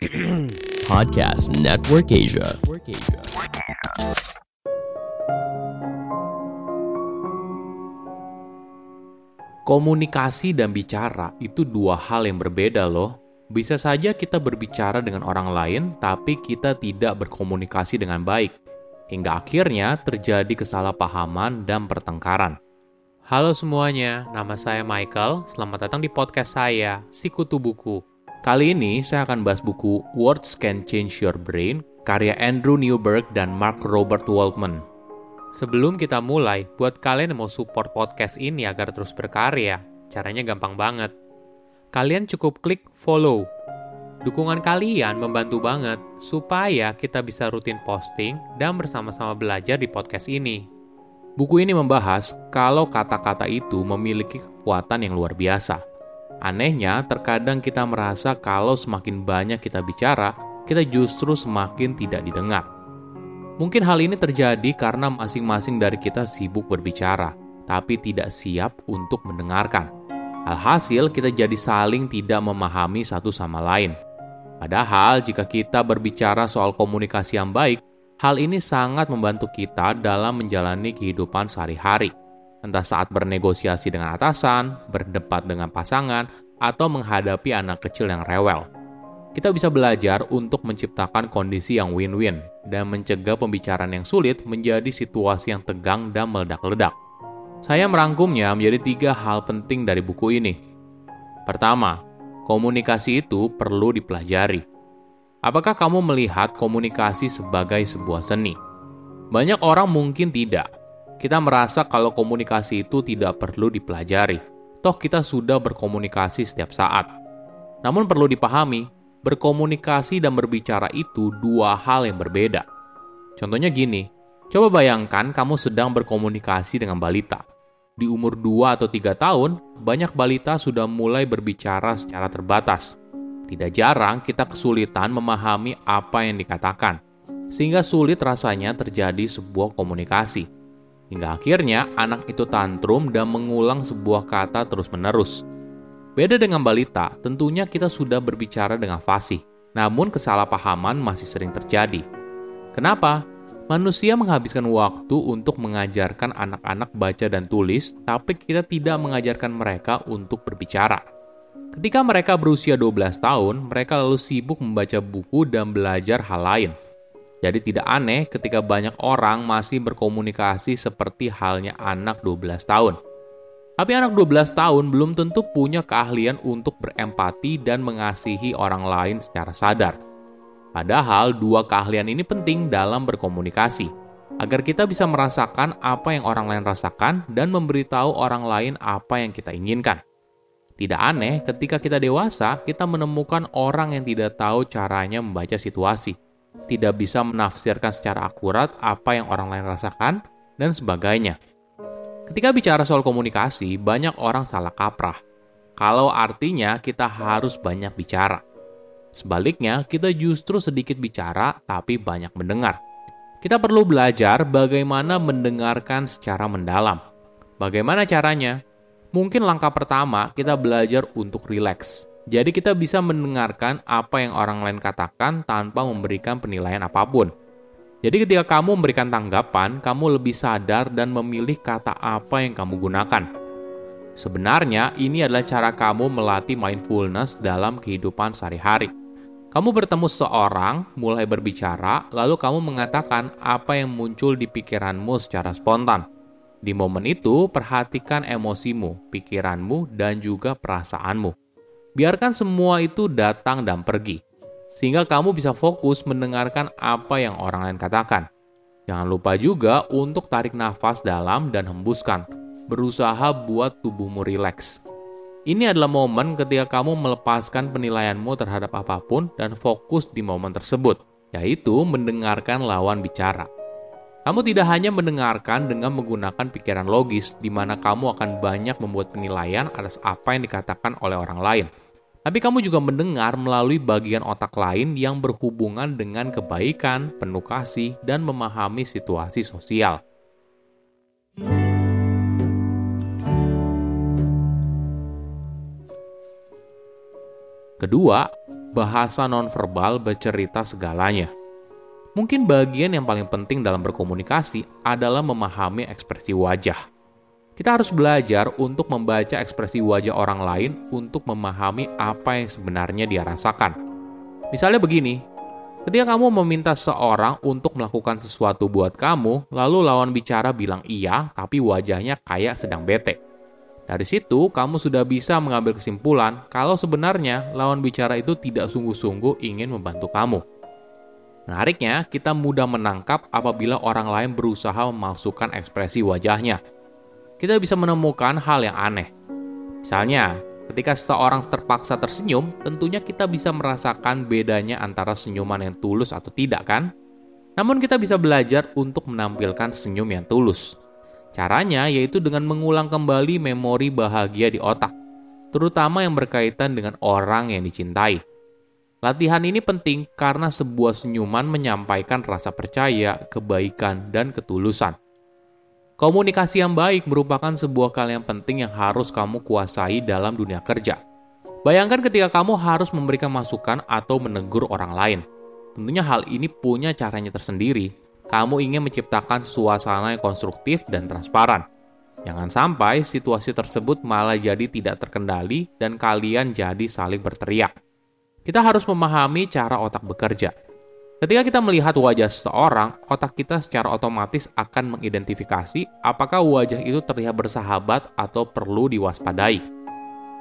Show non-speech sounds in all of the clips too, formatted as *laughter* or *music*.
*clears throat* Podcast Network Asia. Komunikasi dan bicara itu dua hal yang berbeda loh. Bisa saja kita berbicara dengan orang lain, tapi kita tidak berkomunikasi dengan baik. Hingga akhirnya terjadi kesalahpahaman dan pertengkaran. Halo semuanya, nama saya Michael. Selamat datang di podcast saya, Sikutu Buku. Kali ini saya akan bahas buku Words Can Change Your Brain, karya Andrew Newberg dan Mark Robert Waldman. Sebelum kita mulai, buat kalian yang mau support podcast ini agar terus berkarya, caranya gampang banget. Kalian cukup klik follow. Dukungan kalian membantu banget supaya kita bisa rutin posting dan bersama-sama belajar di podcast ini. Buku ini membahas kalau kata-kata itu memiliki kekuatan yang luar biasa. Anehnya, terkadang kita merasa kalau semakin banyak kita bicara, kita justru semakin tidak didengar. Mungkin hal ini terjadi karena masing-masing dari kita sibuk berbicara, tapi tidak siap untuk mendengarkan. Alhasil, kita jadi saling tidak memahami satu sama lain. Padahal, jika kita berbicara soal komunikasi yang baik, hal ini sangat membantu kita dalam menjalani kehidupan sehari-hari. Entah saat bernegosiasi dengan atasan, berdebat dengan pasangan, atau menghadapi anak kecil yang rewel kita bisa belajar untuk menciptakan kondisi yang win-win dan mencegah pembicaraan yang sulit menjadi situasi yang tegang dan meledak-ledak. Saya merangkumnya menjadi tiga hal penting dari buku ini. Pertama, komunikasi itu perlu dipelajari. Apakah kamu melihat komunikasi sebagai sebuah seni? Banyak orang mungkin tidak. Kita merasa kalau komunikasi itu tidak perlu dipelajari. Toh kita sudah berkomunikasi setiap saat. Namun perlu dipahami, berkomunikasi dan berbicara itu dua hal yang berbeda. Contohnya gini, coba bayangkan kamu sedang berkomunikasi dengan balita. Di umur 2 atau 3 tahun, banyak balita sudah mulai berbicara secara terbatas. Tidak jarang kita kesulitan memahami apa yang dikatakan, sehingga sulit rasanya terjadi sebuah komunikasi. Hingga akhirnya anak itu tantrum dan mengulang sebuah kata terus-menerus. Beda dengan balita, tentunya kita sudah berbicara dengan fasih, namun kesalahpahaman masih sering terjadi. Kenapa? Manusia menghabiskan waktu untuk mengajarkan anak-anak baca dan tulis, tapi kita tidak mengajarkan mereka untuk berbicara. Ketika mereka berusia 12 tahun, mereka lalu sibuk membaca buku dan belajar hal lain. Jadi tidak aneh ketika banyak orang masih berkomunikasi seperti halnya anak 12 tahun. Tapi anak 12 tahun belum tentu punya keahlian untuk berempati dan mengasihi orang lain secara sadar. Padahal dua keahlian ini penting dalam berkomunikasi, agar kita bisa merasakan apa yang orang lain rasakan dan memberitahu orang lain apa yang kita inginkan. Tidak aneh ketika kita dewasa, kita menemukan orang yang tidak tahu caranya membaca situasi, tidak bisa menafsirkan secara akurat apa yang orang lain rasakan, dan sebagainya. Ketika bicara soal komunikasi, banyak orang salah kaprah. Kalau artinya kita harus banyak bicara. Sebaliknya, kita justru sedikit bicara tapi banyak mendengar. Kita perlu belajar bagaimana mendengarkan secara mendalam. Bagaimana caranya? Mungkin langkah pertama kita belajar untuk rileks. Jadi kita bisa mendengarkan apa yang orang lain katakan tanpa memberikan penilaian apa pun. Jadi ketika kamu memberikan tanggapan, kamu lebih sadar dan memilih kata apa yang kamu gunakan. Sebenarnya ini adalah cara kamu melatih mindfulness dalam kehidupan sehari-hari. Kamu bertemu seseorang, mulai berbicara, lalu kamu mengatakan apa yang muncul di pikiranmu secara spontan. Di momen itu, perhatikan emosimu, pikiranmu, dan juga perasaanmu. Biarkan semua itu datang dan pergi sehingga kamu bisa fokus mendengarkan apa yang orang lain katakan. Jangan lupa juga untuk tarik nafas dalam dan hembuskan. Berusaha buat tubuhmu rileks. Ini adalah momen ketika kamu melepaskan penilaianmu terhadap apa pun dan fokus di momen tersebut, yaitu mendengarkan lawan bicara. Kamu tidak hanya mendengarkan dengan menggunakan pikiran logis, di mana kamu akan banyak membuat penilaian atas apa yang dikatakan oleh orang lain, tapi kamu juga mendengar melalui bagian otak lain yang berhubungan dengan kebaikan, penuh kasih, dan memahami situasi sosial. Kedua, bahasa nonverbal bercerita segalanya. Mungkin bagian yang paling penting dalam berkomunikasi adalah memahami ekspresi wajah. Kita harus belajar untuk membaca ekspresi wajah orang lain untuk memahami apa yang sebenarnya dia rasakan. Misalnya begini, ketika kamu meminta seorang untuk melakukan sesuatu buat kamu, lalu lawan bicara bilang iya, tapi wajahnya kayak sedang bete. Dari situ, kamu sudah bisa mengambil kesimpulan kalau sebenarnya lawan bicara itu tidak sungguh-sungguh ingin membantu kamu. Menariknya, kita mudah menangkap apabila orang lain berusaha memalsukan ekspresi wajahnya. Kita bisa menemukan hal yang aneh. Misalnya, ketika seseorang terpaksa tersenyum, tentunya kita bisa merasakan bedanya antara senyuman yang tulus atau tidak, kan? Namun, kita bisa belajar untuk menampilkan senyum yang tulus. Caranya yaitu dengan mengulang kembali memori bahagia di otak, terutama yang berkaitan dengan orang yang dicintai. Latihan ini penting karena sebuah senyuman menyampaikan rasa percaya, kebaikan, dan ketulusan. Komunikasi yang baik merupakan sebuah hal yang penting yang harus kamu kuasai dalam dunia kerja. Bayangkan ketika kamu harus memberikan masukan atau menegur orang lain. Tentunya hal ini punya caranya tersendiri, kamu ingin menciptakan suasana yang konstruktif dan transparan. Jangan sampai situasi tersebut malah jadi tidak terkendali dan kalian jadi saling berteriak. Kita harus memahami cara otak bekerja. Ketika kita melihat wajah seseorang, otak kita secara otomatis akan mengidentifikasi apakah wajah itu terlihat bersahabat atau perlu diwaspadai.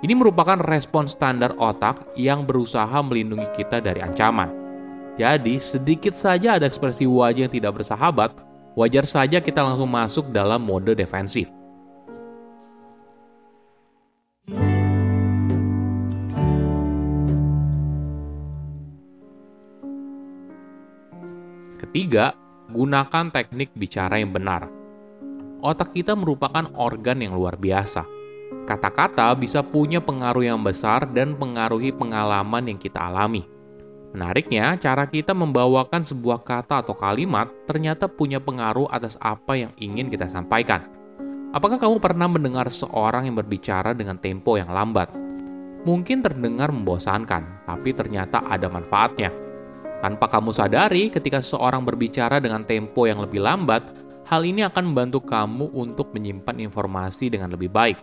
Ini merupakan respon standar otak yang berusaha melindungi kita dari ancaman. Jadi, sedikit saja ada ekspresi wajah yang tidak bersahabat, wajar saja kita langsung masuk dalam mode defensif. Ketiga, gunakan teknik bicara yang benar. Otak kita merupakan organ yang luar biasa. Kata-kata bisa punya pengaruh yang besar dan pengaruhi pengalaman yang kita alami. Menariknya, cara kita membawakan sebuah kata atau kalimat ternyata punya pengaruh atas apa yang ingin kita sampaikan. Apakah kamu pernah mendengar seorang yang berbicara dengan tempo yang lambat? Mungkin terdengar membosankan, tapi ternyata ada manfaatnya. Tanpa kamu sadari, ketika seseorang berbicara dengan tempo yang lebih lambat, hal ini akan membantu kamu untuk menyimpan informasi dengan lebih baik.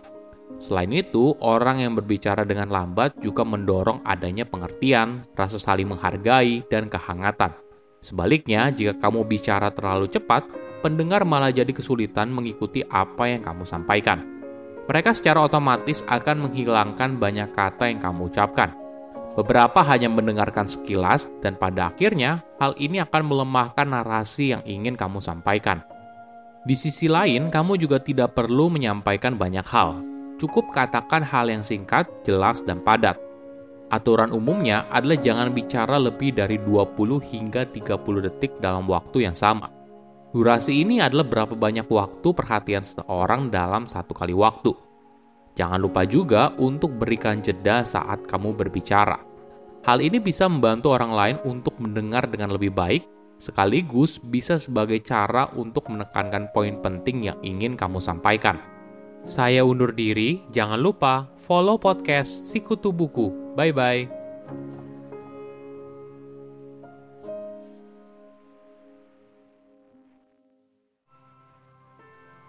Selain itu, orang yang berbicara dengan lambat juga mendorong adanya pengertian, rasa saling menghargai, dan kehangatan. Sebaliknya, jika kamu bicara terlalu cepat, pendengar malah jadi kesulitan mengikuti apa yang kamu sampaikan. Mereka secara otomatis akan menghilangkan banyak kata yang kamu ucapkan. Beberapa hanya mendengarkan sekilas, dan pada akhirnya hal ini akan melemahkan narasi yang ingin kamu sampaikan. Di sisi lain, kamu juga tidak perlu menyampaikan banyak hal, cukup katakan hal yang singkat, jelas, dan padat. Aturan umumnya adalah jangan bicara lebih dari 20 hingga 30 detik dalam waktu yang sama. Durasi ini adalah berapa banyak waktu perhatian seseorang dalam satu kali waktu. Jangan lupa juga untuk berikan jeda saat kamu berbicara. Hal ini bisa membantu orang lain untuk mendengar dengan lebih baik, sekaligus bisa sebagai cara untuk menekankan poin penting yang ingin kamu sampaikan. Saya undur diri, jangan lupa follow podcast Sikutu Buku. Bye-bye.